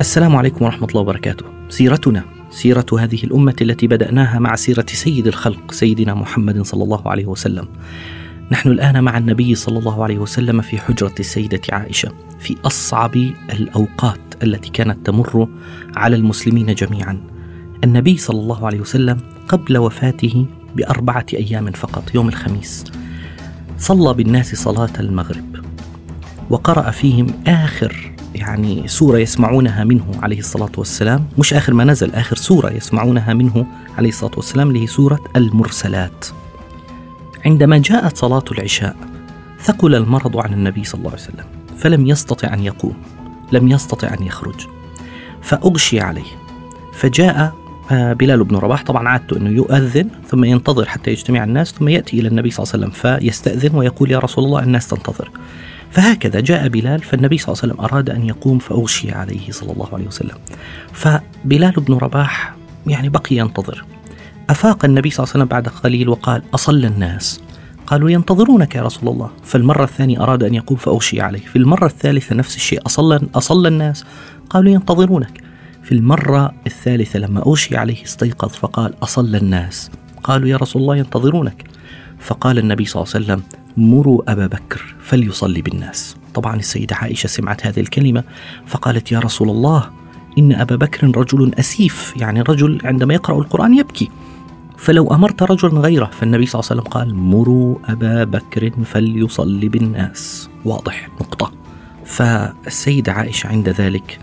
السلام عليكم ورحمة الله وبركاته. سيرتنا سيرة هذه الأمة التي بدأناها مع سيرة سيد الخلق سيدنا محمد صلى الله عليه وسلم. نحن الآن مع النبي صلى الله عليه وسلم في حجرة السيدة عائشة في أصعب الأوقات التي كانت تمر على المسلمين جميعا. النبي صلى الله عليه وسلم قبل وفاته بأربعة أيام فقط يوم الخميس صلى بالناس صلاة المغرب وقرأ فيهم آخر يعني سورة يسمعونها منه عليه الصلاة والسلام. مش آخر ما نزل آخر سورة يسمعونها منه عليه الصلاة والسلام اللي هي سورة المرسلات. عندما جاءت صلاة العشاء ثقل المرض عن النبي صلى الله عليه وسلم فلم يستطع أن يقوم لم يستطع أن يخرج فأغشي عليه. فجاء آه، بلال بن رباح طبعا عادته أنه يؤذن ثم ينتظر حتى يجتمع الناس ثم يأتي إلى النبي صلى الله عليه وسلم فيستأذن ويقول يا رسول الله الناس تنتظر. فهكذا جاء بلال فالنبي صلى الله عليه وسلم أراد أن يقوم فأغشي عليه صلى الله عليه وسلم. فبلال بن رباح يعني بقي ينتظر. أفاق النبي صلى الله عليه وسلم بعد قليل وقال أصلى الناس. قالوا ينتظرونك يا رسول الله. فالمرة الثانية أراد أن يقوم فأغشي عليه. في المرة الثالثة نفس الشيء أصلى, أصلى الناس. قالوا ينتظرونك. في المرة الثالثة لما أغشي عليه استيقظ فقال أصلى الناس. قالوا يا رسول الله ينتظرونك. فقال النبي صلى الله عليه وسلم مروا أبا بكر فليصلي بالناس. طبعا السيدة عائشة سمعت هذه الكلمة فقالت يا رسول الله إن أبا بكر رجل أسيف يعني رجل عندما يقرأ القرآن يبكي. فلو أمرت رجلا غيره. فالنبي صلى الله عليه وسلم قال مروا أبا بكر فليصلي بالناس. واضح نقطة. فالسيدة عائشة عند ذلك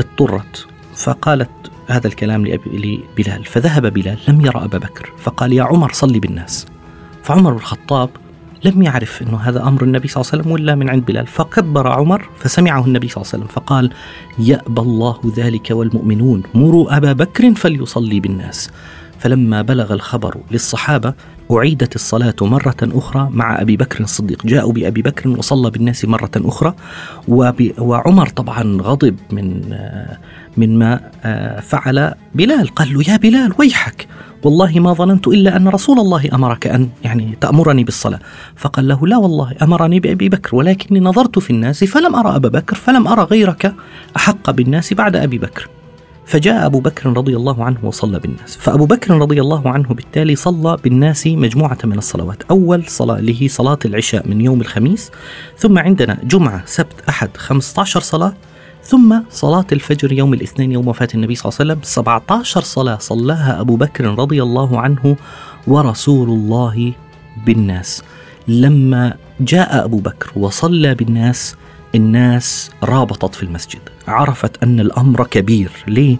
اضطرت فقالت هذا الكلام لبلال. فذهب بلال لم يرى أبا بكر فقال يا عمر صلي بالناس. فعمر بن الخطاب لم يعرف أنه هذا أمر النبي صلى الله عليه وسلم ولا من عند بلال. فكبر عمر فسمعه النبي صلى الله عليه وسلم فقال يأبى الله ذلك والمؤمنون مروا أبا بكر فليصلي بالناس. فلما بلغ الخبر للصحابة أعيدت الصلاة مرة أخرى مع أبي بكر الصديق. جاءوا بأبي بكر وصلى بالناس مرة أخرى وعمر طبعا غضب من من ما فعل بلال. قال له يا بلال ويحك! والله ما ظننت إلا أن رسول الله أمرك أن يعني تأمرني بالصلاة. فقال له لا والله أمرني بأبي بكر ولكني نظرت في الناس فلم أرى أبا بكر فلم أرى غيرك أحق بالناس بعد أبي بكر. فجاء أبو بكر رضي الله عنه وصلى بالناس. فأبو بكر رضي الله عنه بالتالي صلى بالناس مجموعة من الصلوات. أول صلاة اللي هي صلاة العشاء من يوم الخميس ثم عندنا جمعة سبت أحد 15 صلاة ثم صلاة الفجر يوم الاثنين يوم وفاة النبي صلى الله عليه وسلم. 17 صلاة صلاها أبو بكر رضي الله عنه ورسول الله بالناس. لما جاء أبو بكر وصلى بالناس الناس رابطت في المسجد عرفت أن الأمر كبير. ليه؟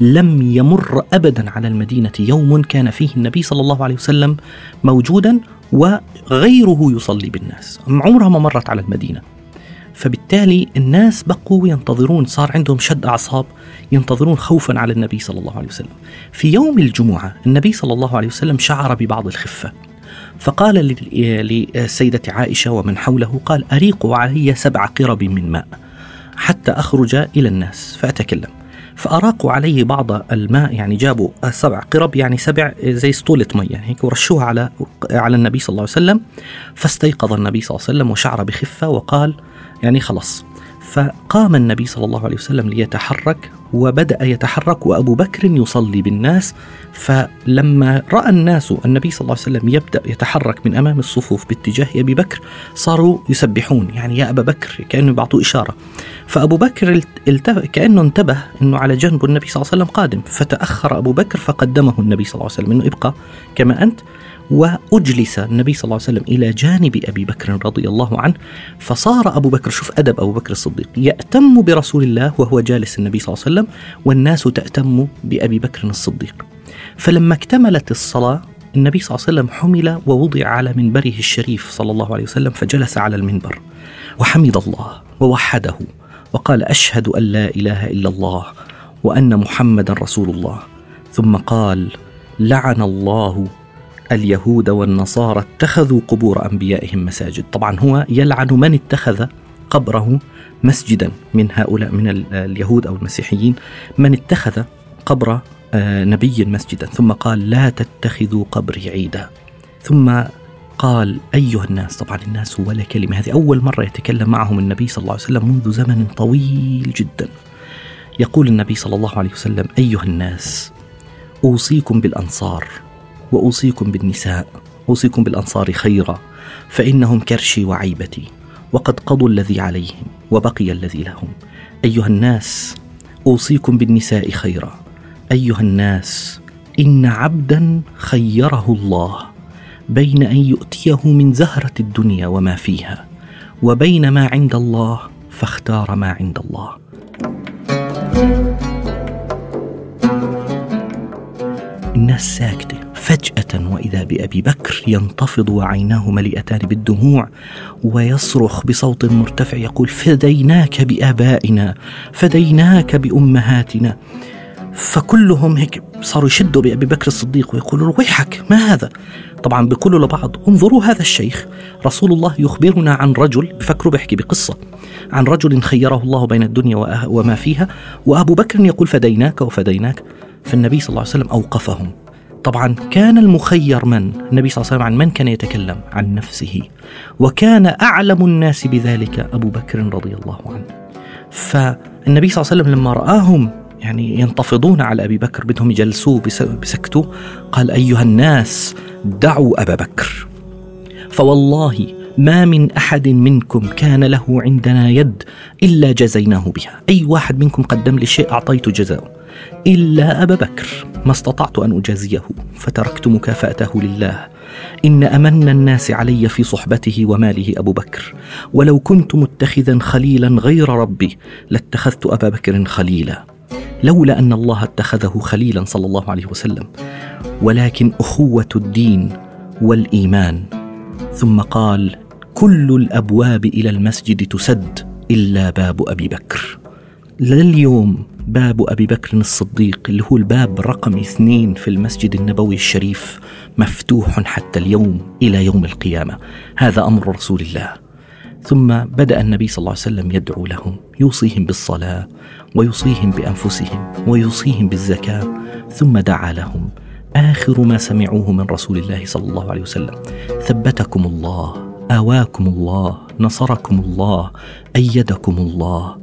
لم يمر ابدا على المدينة يوم كان فيه النبي صلى الله عليه وسلم موجودا وغيره يصلي بالناس. عمرها ما مرت على المدينة. فبالتالي الناس بقوا ينتظرون صار عندهم شد أعصاب ينتظرون خوفا على النبي صلى الله عليه وسلم. في يوم الجمعة النبي صلى الله عليه وسلم شعر ببعض الخفة. فقال للسيدة عائشة ومن حوله قال أريقوا علي سبع قرب من ماء حتى أخرج إلى الناس فأتكلم. فأراقوا عليه بعض الماء يعني جابوا سبع قرب يعني سبع زي سطولة مية يعني هيك ورشوها على على النبي صلى الله عليه وسلم فاستيقظ النبي صلى الله عليه وسلم وشعر بخفة وقال يعني خلص فقام النبي صلى الله عليه وسلم ليتحرك وبدأ يتحرك وأبو بكر يصلي بالناس. فلما رأى الناس النبي صلى الله عليه وسلم يبدأ يتحرك من أمام الصفوف باتجاه أبي بكر صاروا يسبحون يعني يا أبا بكر كأنه بيعطوه إشارة. فأبو بكر كأنه انتبه أنه على جنب النبي صلى الله عليه وسلم قادم. فتأخر أبو بكر فقدمه النبي صلى الله عليه وسلم أنه ابقى كما أنت. وأجلس النبي صلى الله عليه وسلم إلى جانب أبي بكر رضي الله عنه فصار أبو بكر شوف أدب أبو بكر الصديق يأتم برسول الله وهو جالس النبي صلى الله عليه وسلم والناس تأتم بأبي بكر الصديق. فلما اكتملت الصلاة النبي صلى الله عليه وسلم حمل ووضع على منبره الشريف صلى الله عليه وسلم فجلس على المنبر وحمد الله ووحده وقال أشهد أن لا إله إلا الله وأن محمدا رسول الله. ثم قال لعن الله اليهود والنصارى اتخذوا قبور أنبيائهم مساجد، طبعا هو يلعن من اتخذ قبره مسجدا من هؤلاء من اليهود أو المسيحيين. من اتخذ قبر آه، نبي مسجدا. ثم قال لا تتخذوا قبري عيدا. ثم قال أيها الناس طبعا الناس ولا كلمة. هذه أول مرة يتكلم معهم النبي صلى الله عليه وسلم منذ زمن طويل جدا. يقول النبي صلى الله عليه وسلم أيها الناس أوصيكم بالأنصار. وأوصيكم بالنساء أوصيكم بالأنصار خيرا فإنهم كرشي وعيبتي وقد قضوا الذي عليهم وبقي الذي لهم. أيها الناس أوصيكم بالنساء خيرا. أيها الناس إن عبدا خيره الله بين أن يؤتيه من زهرة الدنيا وما فيها وبين ما عند الله فاختار ما عند الله. الناس ساكتة. فجأة وإذا بأبي بكر ينتفض وعيناه مليئتان بالدموع ويصرخ بصوت مرتفع يقول فديناك بآبائنا فديناك بأمهاتنا. فكلهم هيك صاروا يشدوا بأبي بكر الصديق ويقولوا ويحك ما هذا؟ طبعا بيقولوا لبعض انظروا هذا الشيخ رسول الله يخبرنا عن رجل. بفكروا بيحكي بقصة عن رجل خيره الله بين الدنيا وما فيها وأبو بكر يقول فديناك وفديناك. فالنبي صلى الله عليه وسلم أوقفهم. طبعا كان المخير من؟ النبي صلى الله عليه وسلم عن من كان يتكلم؟ عن نفسه. وكان أعلم الناس بذلك أبو بكر رضي الله عنه. فالنبي صلى الله عليه وسلم لما رآهم يعني ينتفضون على أبي بكر بدهم يجلسوه بسكتوا قال أيها الناس دعوا أبا بكر. فوالله ما من أحد منكم كان له عندنا يد إلا جزيناه بها، أي واحد منكم قدم لي شيء اعطيت جزاؤه. إلا أبا بكر ما استطعت أن أجازيه فتركت مكافأته لله. إن أمن الناس علي في صحبته وماله أبو بكر. ولو كنت متخذا خليلا غير ربي لاتخذت أبا بكر خليلا. لولا أن الله اتخذه خليلا صلى الله عليه وسلم. ولكن أخوة الدين والإيمان. ثم قال كل الأبواب إلى المسجد تسد إلا باب أبي بكر. لليوم باب أبي بكر الصديق اللي هو الباب رقم اثنين في المسجد النبوي الشريف مفتوح حتى اليوم إلى يوم القيامة. هذا أمر رسول الله. ثم بدأ النبي صلى الله عليه وسلم يدعو لهم يوصيهم بالصلاة ويوصيهم بأنفسهم ويوصيهم بالزكاة ثم دعا لهم. آخر ما سمعوه من رسول الله صلى الله عليه وسلم ثبتكم الله آواكم الله نصركم الله أيدكم الله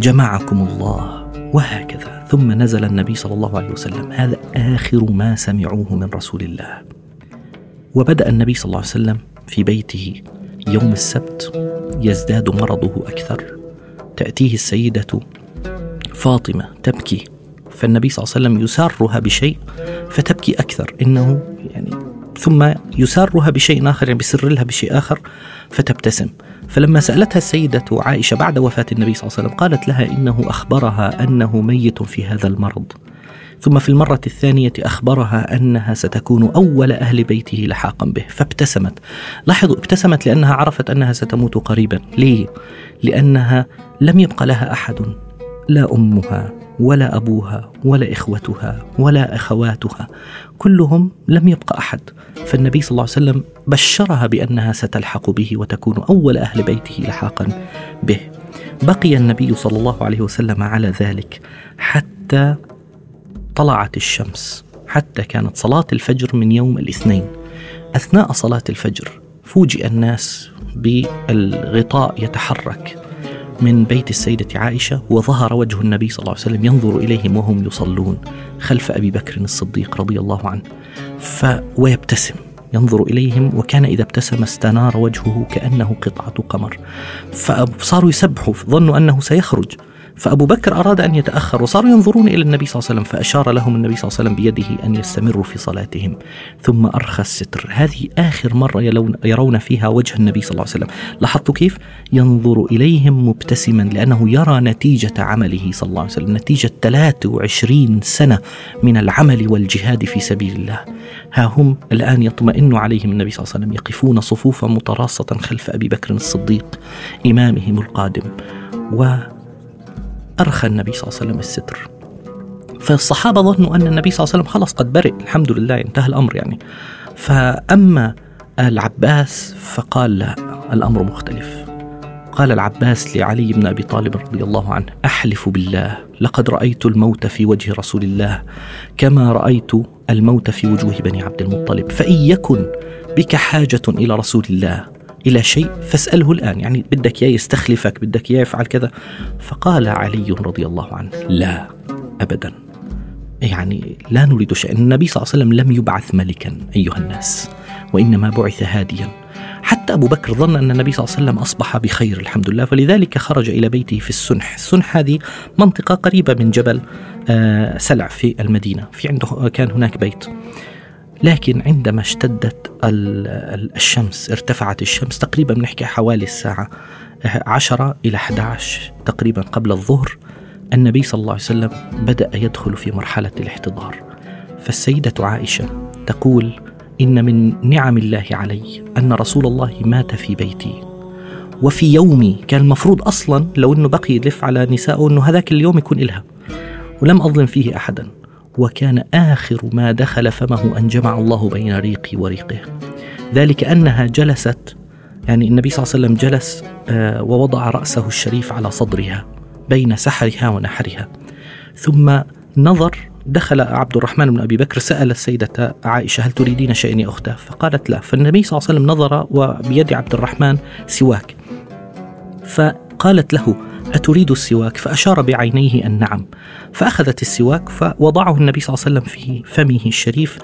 جمعكم الله. وهكذا. ثم نزل النبي صلى الله عليه وسلم. هذا آخر ما سمعوه من رسول الله. وبدأ النبي صلى الله عليه وسلم في بيته يوم السبت يزداد مرضه أكثر. تأتيه السيدة فاطمة تبكي. فالنبي صلى الله عليه وسلم يسارها بشيء فتبكي أكثر. إنه يعني ثم يسارها بشيء آخر يعني بيسر لها بشيء آخر فتبتسم. فلما سألتها السيدة عائشة بعد وفاة النبي صلى الله عليه وسلم قالت لها إنه أخبرها أنه ميت في هذا المرض. ثم في المرة الثانية أخبرها أنها ستكون أول أهل بيته لحاقا به فابتسمت. لاحظوا ابتسمت لأنها عرفت أنها ستموت قريبا. ليه؟ لأنها لم يبق لها أحد لا أمها. ولا أبوها ولا إخوتها ولا أخواتها كلهم لم يبق أحد. فالنبي صلى الله عليه وسلم بشرها بأنها ستلحق به وتكون أول أهل بيته لحاقا به. بقي النبي صلى الله عليه وسلم على ذلك حتى طلعت الشمس حتى كانت صلاة الفجر من يوم الاثنين. أثناء صلاة الفجر فوجئ الناس بالغطاء يتحرك. من بيت السيدة عائشة وظهر وجه النبي صلى الله عليه وسلم ينظر إليهم وهم يصلون خلف أبي بكر الصديق رضي الله عنه. ف ويبتسم ينظر إليهم وكان إذا ابتسم استنار وجهه كأنه قطعة قمر. فصاروا يسبحوا ظنوا أنه سيخرج. فأبو بكر أراد أن يتأخر وصاروا ينظرون إلى النبي صلى الله عليه وسلم فأشار لهم النبي صلى الله عليه وسلم بيده أن يستمروا في صلاتهم. ثم أرخى الستر. هذه آخر مرة يرون فيها وجه النبي صلى الله عليه وسلم. لاحظتوا كيف؟ ينظر إليهم مبتسما لأنه يرى نتيجة عمله صلى الله عليه وسلم. نتيجة 23 سنة من العمل والجهاد في سبيل الله. ها هم الآن يطمئن عليهم النبي صلى الله عليه وسلم. يقفون صفوفا متراصة خلف أبي بكر الصديق إمامهم القادم. و أرخى النبي صلى الله عليه وسلم الستر. فالصحابة ظنوا أن النبي صلى الله عليه وسلم خلاص قد برئ الحمد لله انتهى الأمر يعني. فأما العباس فقال لا الأمر مختلف. قال العباس لعلي بن أبي طالب رضي الله عنه أحلف بالله لقد رأيت الموت في وجه رسول الله كما رأيت الموت في وجوه بني عبد المطلب فإن يكن بك حاجة إلى رسول الله إلى شيء فاسأله الآن يعني بدك إياه يستخلفك بدك إياه يفعل كذا. فقال علي رضي الله عنه لا ابدا. يعني لا نريد شيئا. النبي صلى الله عليه وسلم لم يبعث ملكا أيها الناس وإنما بعث هاديا. حتى أبو بكر ظن أن النبي صلى الله عليه وسلم أصبح بخير الحمد لله. فلذلك خرج إلى بيته في السنح. السنح هذه منطقة قريبة من جبل آه، سلع في المدينة. في عنده كان هناك بيت. لكن عندما اشتدت الشمس ارتفعت الشمس تقريبا بنحكي حوالي الساعة عشرة إلى 11 تقريبا قبل الظهر النبي صلى الله عليه وسلم بدأ يدخل في مرحلة الاحتضار. فالسيدة عائشة تقول إن من نعم الله علي أن رسول الله مات في بيتي. وفي يومي كان المفروض أصلا لو أنه بقي يلف على نسائه أنه هذاك اليوم يكون إلها. ولم أظلم فيه أحدا. وكان آخر ما دخل فمه أن جمع الله بين ريقي وريقه ذلك أنها جلست يعني النبي صلى الله عليه وسلم جلس آه، ووضع رأسه الشريف على صدرها بين سحرها ونحرها ثم نظر دخل عبد الرحمن بن أبي بكر سأل السيدة عائشة هل تريدين شيئا يا أختاه؟ فقالت لا، فالنبي صلى الله عليه وسلم نظر وبيد عبد الرحمن سواك. فقالت له: أتريد السواك؟ فأشار بعينيه أن نعم. فأخذت السواك فوضعه النبي صلى الله عليه وسلم في فمه الشريف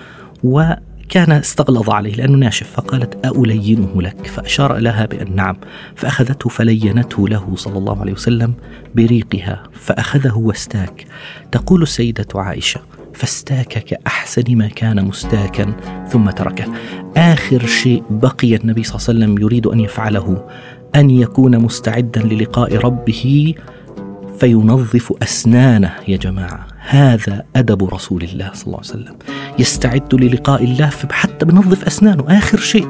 و كان استغلظ عليه لأنه ناشف. فقالت ألينه لك؟ فأشار لها بأن نعم. فأخذته فلينته له صلى الله عليه وسلم بريقها. فأخذه واستاك. تقول السيدة عائشة فاستاك كأحسن ما كان مستاكا ثم تركه. آخر شيء بقي النبي صلى الله عليه وسلم يريد أن يفعله أن يكون مستعدا للقاء ربه فينظف أسنانه يا جماعة. هذا أدب رسول الله صلى الله عليه وسلم. يستعد للقاء الله حتى بنظف أسنانه آخر شيء.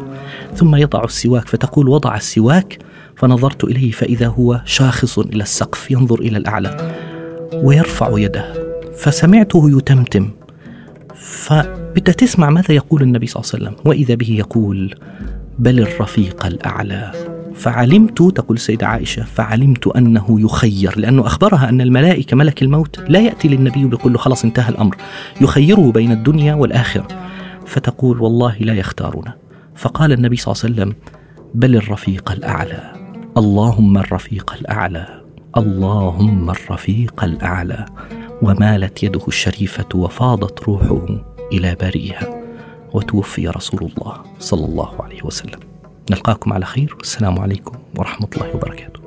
ثم يضع السواك فتقول وضع السواك فنظرت إليه فإذا هو شاخص إلى السقف ينظر إلى الأعلى ويرفع يده. فسمعته يتمتم. فبدأ تسمع ماذا يقول النبي صلى الله عليه وسلم. وإذا به يقول بل الرفيق الأعلى. فعلمت تقول السيدة عائشة فعلمت أنه يخير لأنه أخبرها أن الملائكة ملك الموت لا يأتي للنبي ويقول له خلاص انتهى الأمر. يخيره بين الدنيا والآخرة. فتقول والله لا يختارنا. فقال النبي صلى الله عليه وسلم بل الرفيق الأعلى. اللهم الرفيق الأعلى. اللهم الرفيق الأعلى. ومالت يده الشريفة وفاضت روحه إلى بريها وتوفي رسول الله صلى الله عليه وسلم. نلقاكم على خير والسلام عليكم ورحمة الله وبركاته.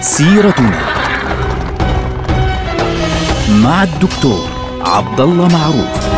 سيرتنا مع الدكتور عبد الله معروف.